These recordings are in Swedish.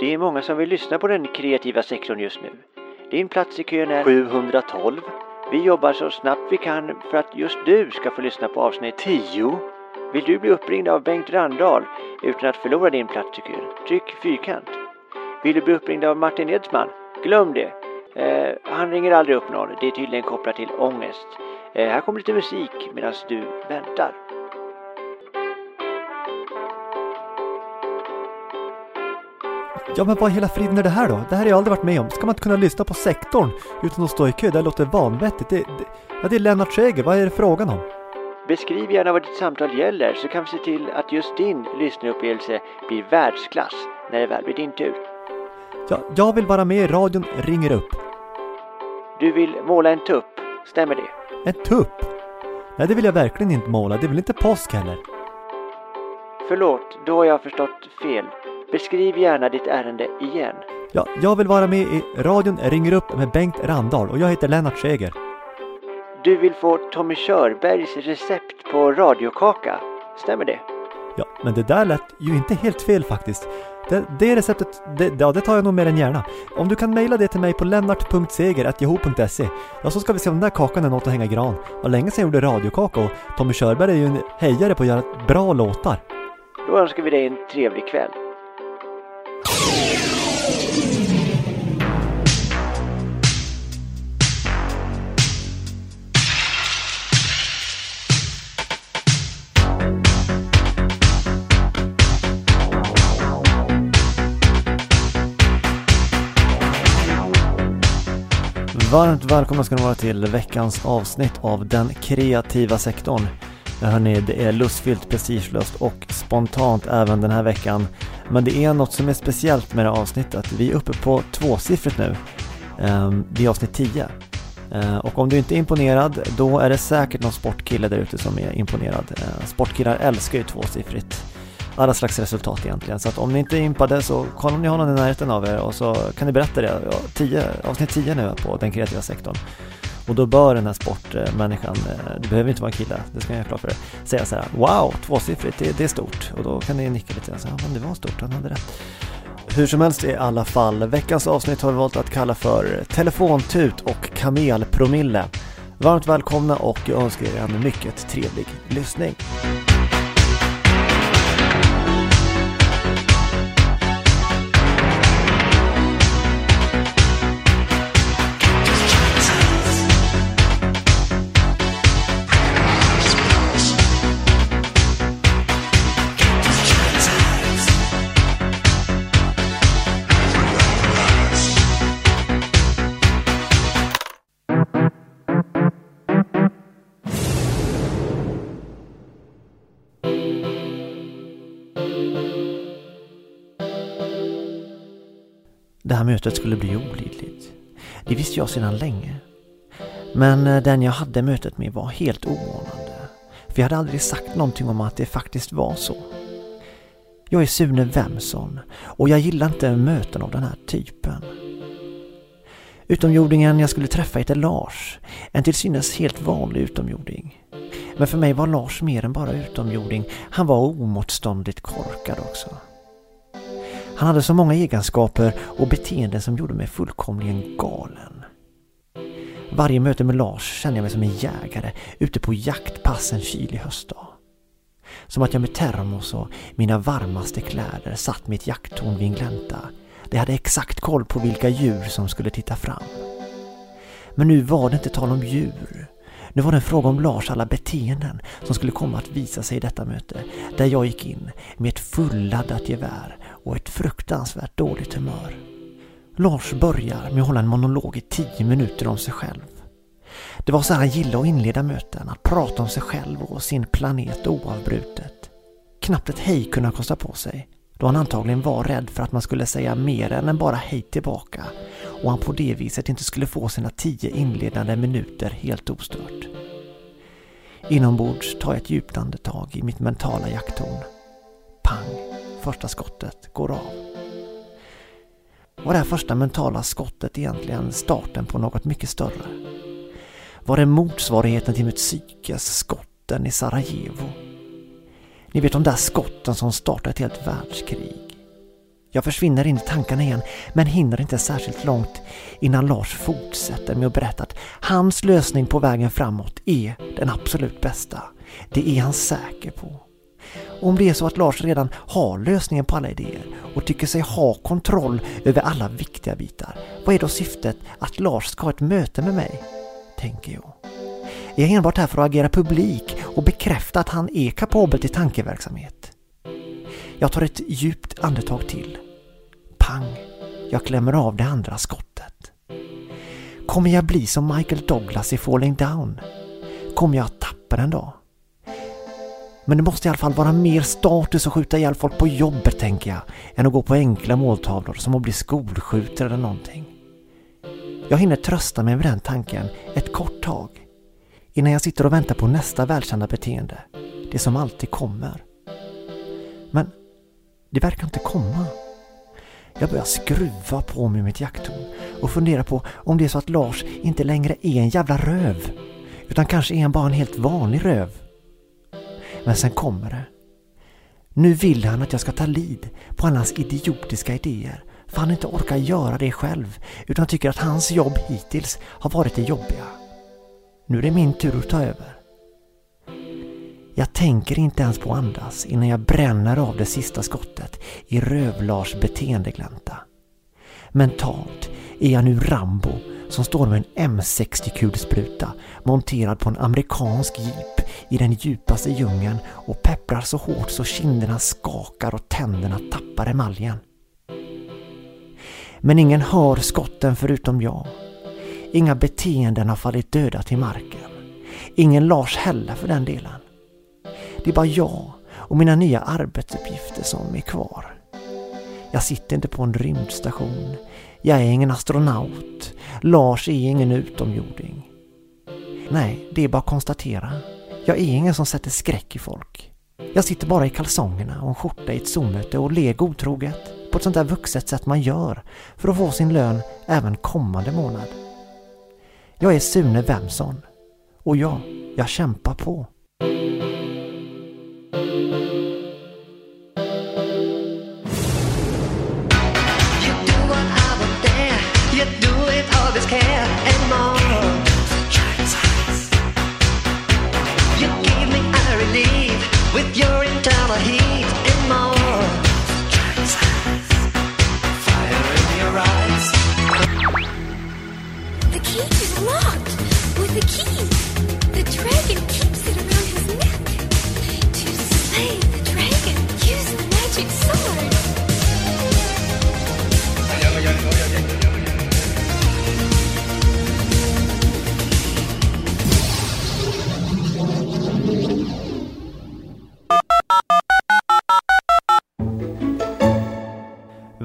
Det är många som vill lyssna på den kreativa sektorn just nu. Din plats i kön är 712. Vi jobbar så snabbt vi kan för att just du ska få lyssna på avsnitt 10. Vill du bli uppringd av Bengt Randahl utan att förlora din plats i kön? Tryck fyrkant. Vill du bli uppringd av Martin Edsman? Glöm det. Eh, han ringer aldrig upp någon. Det är tydligen kopplat till ångest. Eh, här kommer lite musik medan du väntar. Ja men vad i hela friden är det här då? Det här har jag aldrig varit med om. Ska man inte kunna lyssna på sektorn utan att stå i kö? Det låter vanvettigt. Det, det, ja, det är Lennart Schäger. Vad är det frågan om? Beskriv gärna vad ditt samtal gäller så kan vi se till att just din lyssnarupplevelse blir världsklass när det väl blir din tur. Ja, jag vill vara med i radion ringer upp. Du vill måla en tupp, stämmer det? En tupp? Nej, det vill jag verkligen inte måla. Det är väl inte påsk heller? Förlåt, då har jag förstått fel. Beskriv gärna ditt ärende igen. Ja, jag vill vara med i radion ringer upp med Bengt Randahl och jag heter Lennart Schäger. Du vill få Tommy Körbergs recept på radiokaka, stämmer det? Ja, men det där lät ju inte helt fel faktiskt. Det, det receptet, det, ja, det tar jag nog mer än gärna. Om du kan mejla det till mig på lennart.seger.yahoo.se Ja, så ska vi se om den där kakan är något att hänga i gran. Vad länge sedan jag gjorde radiokaka och Tommy Körberg är ju en hejare på att göra bra låtar. Då önskar vi dig en trevlig kväll. Varmt välkomna ska ni vara till veckans avsnitt av Den kreativa sektorn. Ja, hörni, det är lustfyllt, prestigelöst och spontant även den här veckan. Men det är något som är speciellt med det här avsnittet. Vi är uppe på tvåsiffrigt nu. Ehm, det är avsnitt 10. Eh, och om du inte är imponerad, då är det säkert någon sportkille där ute som är imponerad. Eh, sportkillar älskar ju tvåsiffrigt alla slags resultat egentligen. Så att om ni inte är impade så kolla om ni har någon i närheten av er och så kan ni berätta det. Ja, 10, avsnitt 10 nu på den kreativa sektorn. Och då bör den här sportmänniskan, eh, det behöver inte vara en kille, det ska jag göra klart för er, säga så här Wow, tvåsiffrigt, det, det är stort. Och då kan ni nicka lite och säga, ja men det var stort, han hade rätt. Hur som helst i alla fall, veckans avsnitt har vi valt att kalla för Telefontut och Kamelpromille. Varmt välkomna och jag önskar er en mycket trevlig lyssning. Här mötet skulle bli olidligt. Det visste jag sedan länge. Men eh, den jag hade mötet med var helt oordnande. För jag hade aldrig sagt någonting om att det faktiskt var så. Jag är Sune Wemson och jag gillar inte möten av den här typen. Utomjordingen jag skulle träffa heter Lars, en till synes helt vanlig utomjording. Men för mig var Lars mer än bara utomjording, han var omotståndligt korkad också. Han hade så många egenskaper och beteenden som gjorde mig fullkomligen galen. Varje möte med Lars kände jag mig som en jägare ute på jaktpass en kylig höstdag. Som att jag med termos och mina varmaste kläder satt med ett jakttorn vid en glänta. Det hade exakt koll på vilka djur som skulle titta fram. Men nu var det inte tal om djur. Nu var det en fråga om Lars alla beteenden som skulle komma att visa sig i detta möte, där jag gick in med ett fulladdat gevär och ett fruktansvärt dåligt humör. Lars börjar med att hålla en monolog i tio minuter om sig själv. Det var så här han gillade att inleda möten, att prata om sig själv och sin planet oavbrutet. Knappt ett hej kunde han kosta på sig, då han antagligen var rädd för att man skulle säga mer än bara hej tillbaka och han på det viset inte skulle få sina tio inledande minuter helt ostört. Inombords tar jag ett djupt andetag i mitt mentala jakttorn. Pang! Första skottet går av. Var det här första mentala skottet egentligen starten på något mycket större? Var det motsvarigheten till mitt psykes skotten i Sarajevo? Ni vet de där skotten som startade ett helt världskrig. Jag försvinner in i tankarna igen men hinner inte särskilt långt innan Lars fortsätter med att berätta att hans lösning på vägen framåt är den absolut bästa. Det är han säker på. Om det är så att Lars redan har lösningen på alla idéer och tycker sig ha kontroll över alla viktiga bitar, vad är då syftet att Lars ska ha ett möte med mig? Tänker jag. Är jag enbart här för att agera publik och bekräfta att han är kapabel till tankeverksamhet? Jag tar ett djupt andetag till. Pang! Jag klämmer av det andra skottet. Kommer jag bli som Michael Douglas i Falling Down? Kommer jag att tappa den då? Men det måste i alla fall vara mer status att skjuta ihjäl folk på jobbet, tänker jag, än att gå på enkla måltavlor som att bli skolskjutare eller någonting. Jag hinner trösta mig med den tanken ett kort tag innan jag sitter och väntar på nästa välkända beteende, det som alltid kommer. Men det verkar inte komma. Jag börjar skruva på mig mitt jakttorn och fundera på om det är så att Lars inte längre är en jävla röv, utan kanske är han bara en helt vanlig röv. Men sen kommer det. Nu vill han att jag ska ta lid på alla hans idiotiska idéer för han inte orkar göra det själv utan tycker att hans jobb hittills har varit det jobbiga. Nu är det min tur att ta över. Jag tänker inte ens på att andas innan jag bränner av det sista skottet i Rövlars beteendeglänta. Mentalt är jag nu Rambo som står med en M60-kulspruta monterad på en amerikansk jeep i den djupaste djungeln och pepprar så hårt så kinderna skakar och tänderna tappar emaljen. Men ingen hör skotten förutom jag. Inga beteenden har fallit döda till marken. Ingen Lars heller för den delen. Det är bara jag och mina nya arbetsuppgifter som är kvar. Jag sitter inte på en rymdstation. Jag är ingen astronaut. Lars är ingen utomjording. Nej, det är bara att konstatera. Jag är ingen som sätter skräck i folk. Jag sitter bara i kalsongerna och en skjorta i ett Zoom-möte och ler godtroget på ett sånt där vuxet sätt man gör för att få sin lön även kommande månad. Jag är Sune Wemson och ja, jag kämpar på.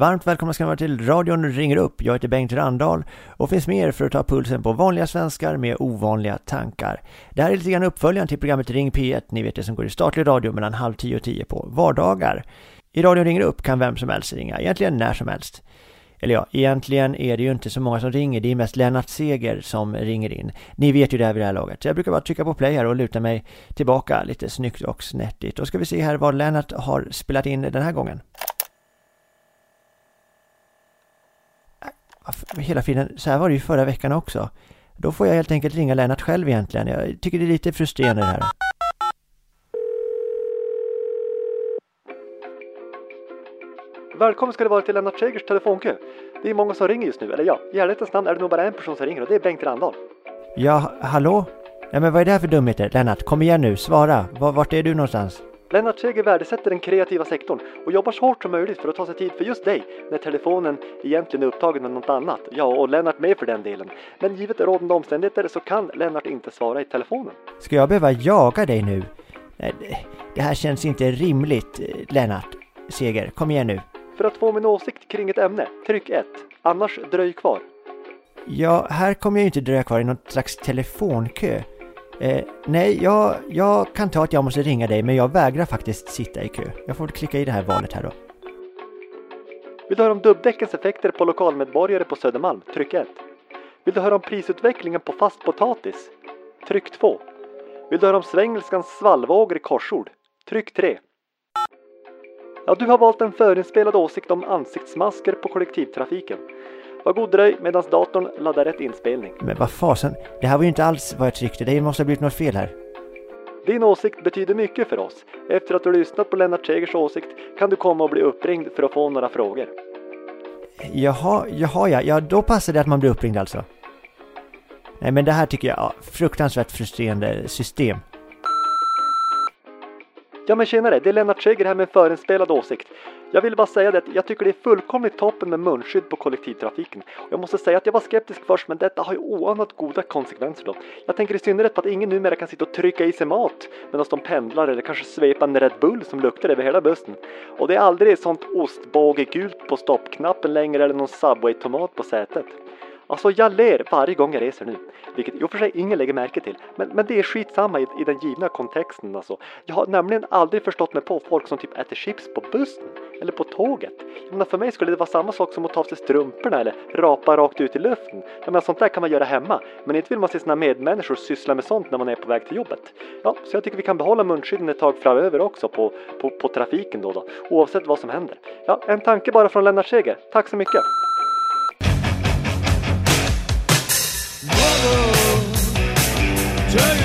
Varmt välkomna ska ni vara till radion ringer upp. Jag heter Bengt Randahl och finns med er för att ta pulsen på vanliga svenskar med ovanliga tankar. Det här är lite grann uppföljaren till programmet Ring P1, ni vet det som går i statlig radio mellan halv tio och tio på vardagar. I radion ringer upp kan vem som helst ringa, egentligen när som helst. Eller ja, egentligen är det ju inte så många som ringer, det är mest Lennart Seger som ringer in. Ni vet ju det här vid det här laget. Så jag brukar bara trycka på play här och luta mig tillbaka lite snyggt och snettigt. Då ska vi se här vad Lennart har spelat in den här gången. Hela friden, så här var det ju förra veckan också. Då får jag helt enkelt ringa Lennart själv egentligen. Jag tycker det är lite frustrerande det här. Välkommen ska det vara till Lennart Segers telefonkö. Det är många som ringer just nu, eller ja, i ärlighetens namn är det nog bara en person som ringer och det är Bengt Randahl. Ja, hallå? Ja, men vad är det här för dumheter? Lennart, kom igen nu, svara. Vart är du någonstans? Lennart Seger värdesätter den kreativa sektorn och jobbar så hårt som möjligt för att ta sig tid för just dig när telefonen egentligen är upptagen med något annat. Ja, och Lennart med för den delen. Men givet rådande omständigheter så kan Lennart inte svara i telefonen. Ska jag behöva jaga dig nu? Det här känns inte rimligt, Lennart Seger. Kom igen nu. För att få min åsikt kring ett ämne, tryck 1. Annars dröj kvar. Ja, här kommer jag ju inte dröja kvar i någon slags telefonkö. Eh, nej, jag, jag kan ta att jag måste ringa dig men jag vägrar faktiskt sitta i kö. Jag får klicka i det här valet här då. Vill du höra om dubbdäckens effekter på lokalmedborgare på Södermalm? Tryck 1. Vill du höra om prisutvecklingen på fast potatis? Tryck 2. Vill du höra om svengelskans svallvågor i korsord? Tryck 3. Ja, du har valt en förinspelad åsikt om ansiktsmasker på kollektivtrafiken. Var god dröj medan datorn laddar rätt inspelning. Men vad fasen, det här var ju inte alls vad jag tyckte. Det måste ha blivit något fel här. Din åsikt betyder mycket för oss. Efter att du lyssnat på Lennart Segers åsikt kan du komma och bli uppringd för att få några frågor. Jaha, jaha ja, ja då passar det att man blir uppringd alltså. Nej men det här tycker jag, ja, fruktansvärt frustrerande system. Ja men tjenare, det är Lennart Seger här med en förinspelad åsikt. Jag vill bara säga det att jag tycker det är fullkomligt toppen med munskydd på kollektivtrafiken. Jag måste säga att jag var skeptisk först men detta har ju oanat goda konsekvenser då. Jag tänker i synnerhet på att ingen numera kan sitta och trycka i sig mat medan de pendlar eller kanske svepa en Red Bull som luktar över hela bussen. Och det är aldrig sånt ostbågegult på stoppknappen längre eller någon Subway-tomat på sätet. Alltså jag ler varje gång jag reser nu, vilket i och för sig ingen lägger märke till. Men, men det är skitsamma i, i den givna kontexten alltså. Jag har nämligen aldrig förstått mig på folk som typ äter chips på bussen eller på tåget. Jag menar, för mig skulle det vara samma sak som att ta av sig strumporna eller rapa rakt ut i luften. Jag menar, sånt där kan man göra hemma, men inte vill man se sina medmänniskor syssla med sånt när man är på väg till jobbet. Ja, så jag tycker vi kan behålla munskydden ett tag framöver också på, på, på trafiken då, då, oavsett vad som händer. Ja, en tanke bara från Lennart Seger. Tack så mycket! Tell you.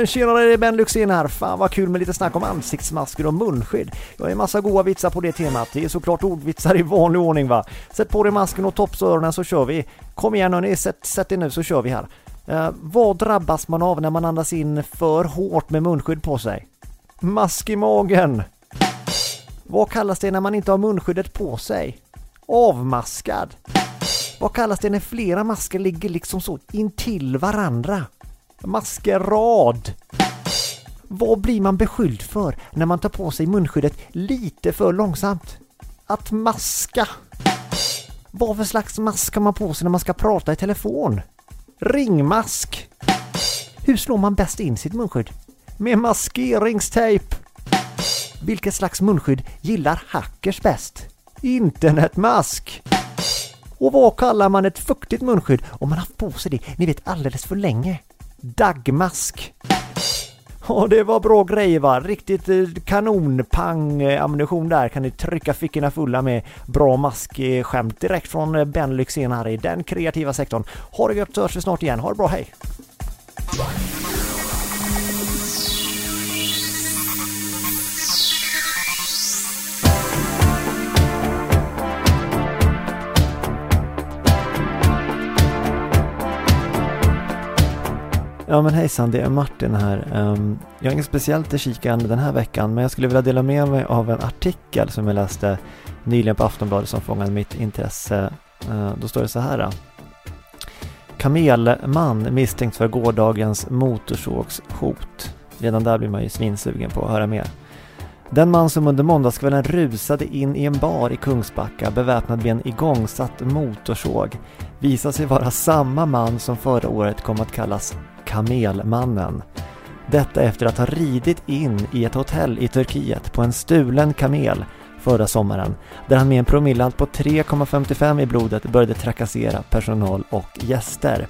Men tjenare, det är Ben Luxén här. Fan vad kul med lite snack om ansiktsmasker och munskydd. Jag har en massa goa vitsar på det temat. Det är såklart ordvitsar i vanlig ordning va. Sätt på dig masken och topsöronen så kör vi. Kom igen hörni, sätt, sätt er nu så kör vi här. Eh, vad drabbas man av när man andas in för hårt med munskydd på sig? Mask i magen. Vad kallas det när man inte har munskyddet på sig? Avmaskad. Vad kallas det när flera masker ligger liksom så intill varandra? Maskerad. Vad blir man beskylld för när man tar på sig munskyddet lite för långsamt? Att maska. Vad för slags mask har man på sig när man ska prata i telefon? Ringmask. Hur slår man bäst in sitt munskydd? Med maskeringstejp. Vilket slags munskydd gillar hackers bäst? Internetmask. Och vad kallar man ett fuktigt munskydd om man haft på sig det, ni vet, alldeles för länge? Dagmask. Ja, det var bra grejer va. Riktigt eh, kanonpang eh, ammunition där. Kan ni trycka fickorna fulla med bra maskskämt direkt från eh, Ben Lyxzén här i den kreativa sektorn. Ha det gött så hörs vi snart igen. Ha det bra, hej! Ja men hejsan, det är Martin här. Ehm, jag har inget speciellt att kika den här veckan men jag skulle vilja dela med mig av en artikel som jag läste nyligen på Aftonbladet som fångade mitt intresse. Ehm, då står det så här. Kamelman misstänkt för gårdagens motorsågshot. Redan där blir man ju svinsugen på att höra mer. Den man som under måndagskvällen rusade in i en bar i Kungsbacka beväpnad med en igångsatt motorsåg visar sig vara samma man som förra året kom att kallas Kamelmannen. Detta efter att ha ridit in i ett hotell i Turkiet på en stulen kamel förra sommaren där han med en promillehalt på 3,55 i blodet började trakassera personal och gäster.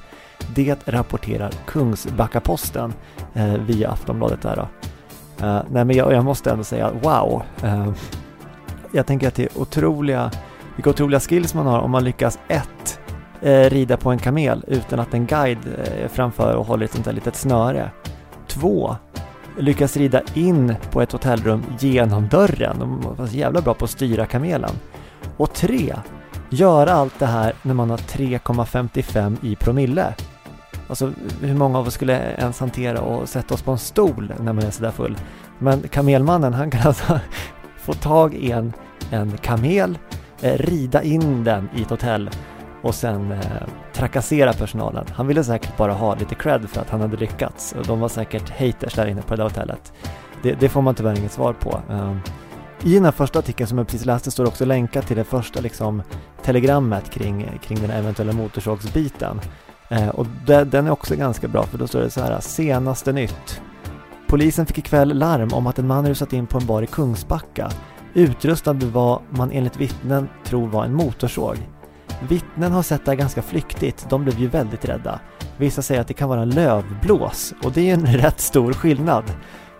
Det rapporterar Kungsbacka-Posten eh, via Aftonbladet där då. Eh, nej men jag, jag måste ändå säga wow. Eh, jag tänker att det är otroliga, vilka otroliga skills man har om man lyckas ett Eh, rida på en kamel utan att en guide eh, är framför och håller ett sånt där litet snöre. Två, lyckas rida in på ett hotellrum genom dörren. De var så jävla bra på att styra kamelen. Och tre, göra allt det här när man har 3,55 i promille. Alltså hur många av oss skulle ens hantera och sätta oss på en stol när man är sådär full? Men kamelmannen han kan alltså få tag i en, en kamel, eh, rida in den i ett hotell och sen eh, trakassera personalen. Han ville säkert bara ha lite cred för att han hade lyckats och de var säkert haters där inne på det där hotellet. Det, det får man tyvärr inget svar på. Um, I den här första artikeln som jag precis läste står det också länkat till det första liksom, telegrammet kring, kring den eventuella motorsågsbiten. Eh, och det, den är också ganska bra för då står det så här, senaste nytt. Polisen fick ikväll larm om att en man rusat in på en bar i Kungsbacka utrustad med vad man enligt vittnen tror var en motorsåg. Vittnen har sett det här ganska flyktigt, de blev ju väldigt rädda. Vissa säger att det kan vara en lövblås och det är en rätt stor skillnad.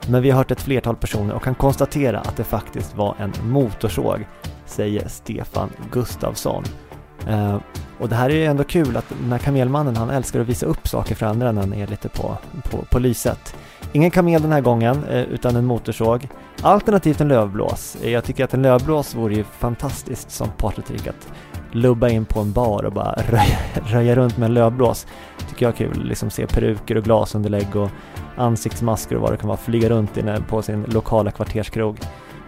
Men vi har hört ett flertal personer och kan konstatera att det faktiskt var en motorsåg, säger Stefan Gustafsson. Uh, och det här är ju ändå kul att den här kamelmannen han älskar att visa upp saker för andra när han är lite på, på, på lyset. Ingen kamel den här gången, uh, utan en motorsåg. Alternativt en lövblås. Jag tycker att en lövblås vore ju fantastiskt som partytrick att lubba in på en bar och bara röja, röja runt med en lövblås. Tycker jag är kul, liksom se peruker och glasunderlägg och ansiktsmasker och vad det kan vara flyga runt inne på sin lokala kvarterskrog.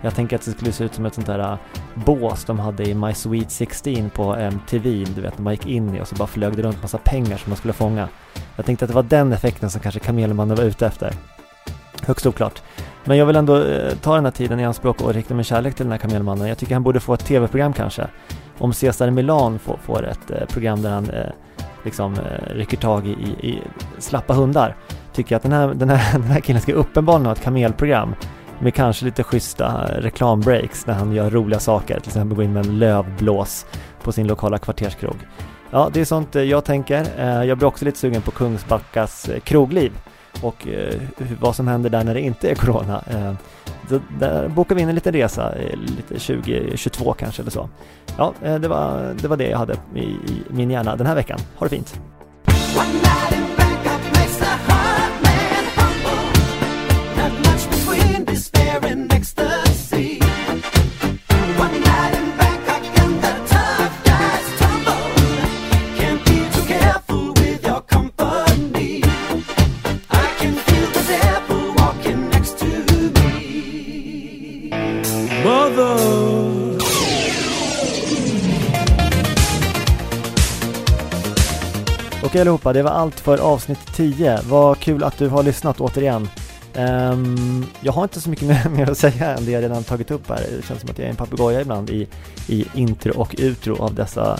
Jag tänker att det skulle se ut som ett sånt där äh, bås de hade i My Sweet 16 på MTV, du vet, man gick in i och så bara flög det runt massa pengar som man skulle fånga. Jag tänkte att det var den effekten som kanske Kamelmannen var ute efter. Högst oklart. Men jag vill ändå eh, ta den här tiden i anspråk och rikta min kärlek till den här Kamelmannen. Jag tycker han borde få ett tv-program kanske. Om Cesar Milan får, får ett eh, program där han eh, liksom eh, rycker tag i, i, i slappa hundar tycker jag att den här, den här, den här killen ska uppenbarligen ha ett kamelprogram med kanske lite schyssta eh, reklambreaks när han gör roliga saker, till exempel gå in med en lövblås på sin lokala kvarterskrog. Ja, det är sånt eh, jag tänker. Eh, jag blir också lite sugen på Kungsbackas krogliv och eh, vad som händer där när det inte är Corona. Eh, där bokar vi in en liten resa, eh, lite 2022 kanske eller så. Ja, det var det, var det jag hade i, i min hjärna den här veckan. Ha det fint! Allihopa, det var allt för avsnitt 10. Vad kul att du har lyssnat återigen. Um, jag har inte så mycket mer, mer, att säga än det jag redan tagit upp här. Det känns som att jag är en papegoja ibland i, i intro och utro av dessa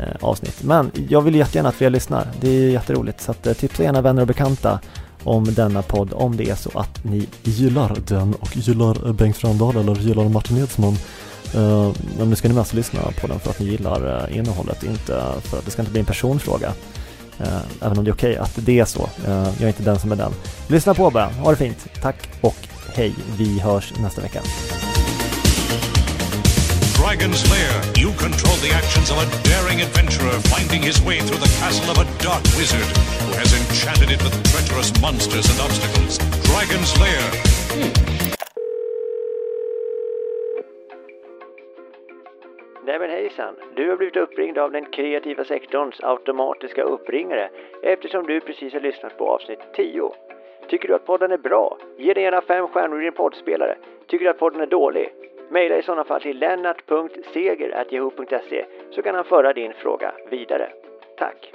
eh, avsnitt. Men jag vill jättegärna att fler lyssnar. Det är jätteroligt. Så att, eh, tipsa gärna vänner och bekanta om denna podd om det är så att ni gillar den och gillar Bengt Frandal eller gillar Martin Edsman. Uh, men nu ska ni mest lyssna på den för att ni gillar uh, innehållet, inte för att det ska inte bli en personfråga. Eh, även om det är okej okay att det är så. Eh, jag är inte den som är den. Lyssna på bara, ha det fint. Tack och hej. Vi hörs nästa vecka. Dragon's Lair. You control the actions of a daring adventurer finding his way through the castle of a dark wizard who has enchanted it with treacherous monsters and obstacles. Dragon's Lair. Hmm. Nej men hejsan! Du har blivit uppringd av den kreativa sektorns automatiska uppringare eftersom du precis har lyssnat på avsnitt 10. Tycker du att podden är bra? Ge den gärna fem stjärnor i din poddspelare. Tycker du att podden är dålig? Maila i sådana fall till lennart.seger.yahoo.se så kan han föra din fråga vidare. Tack!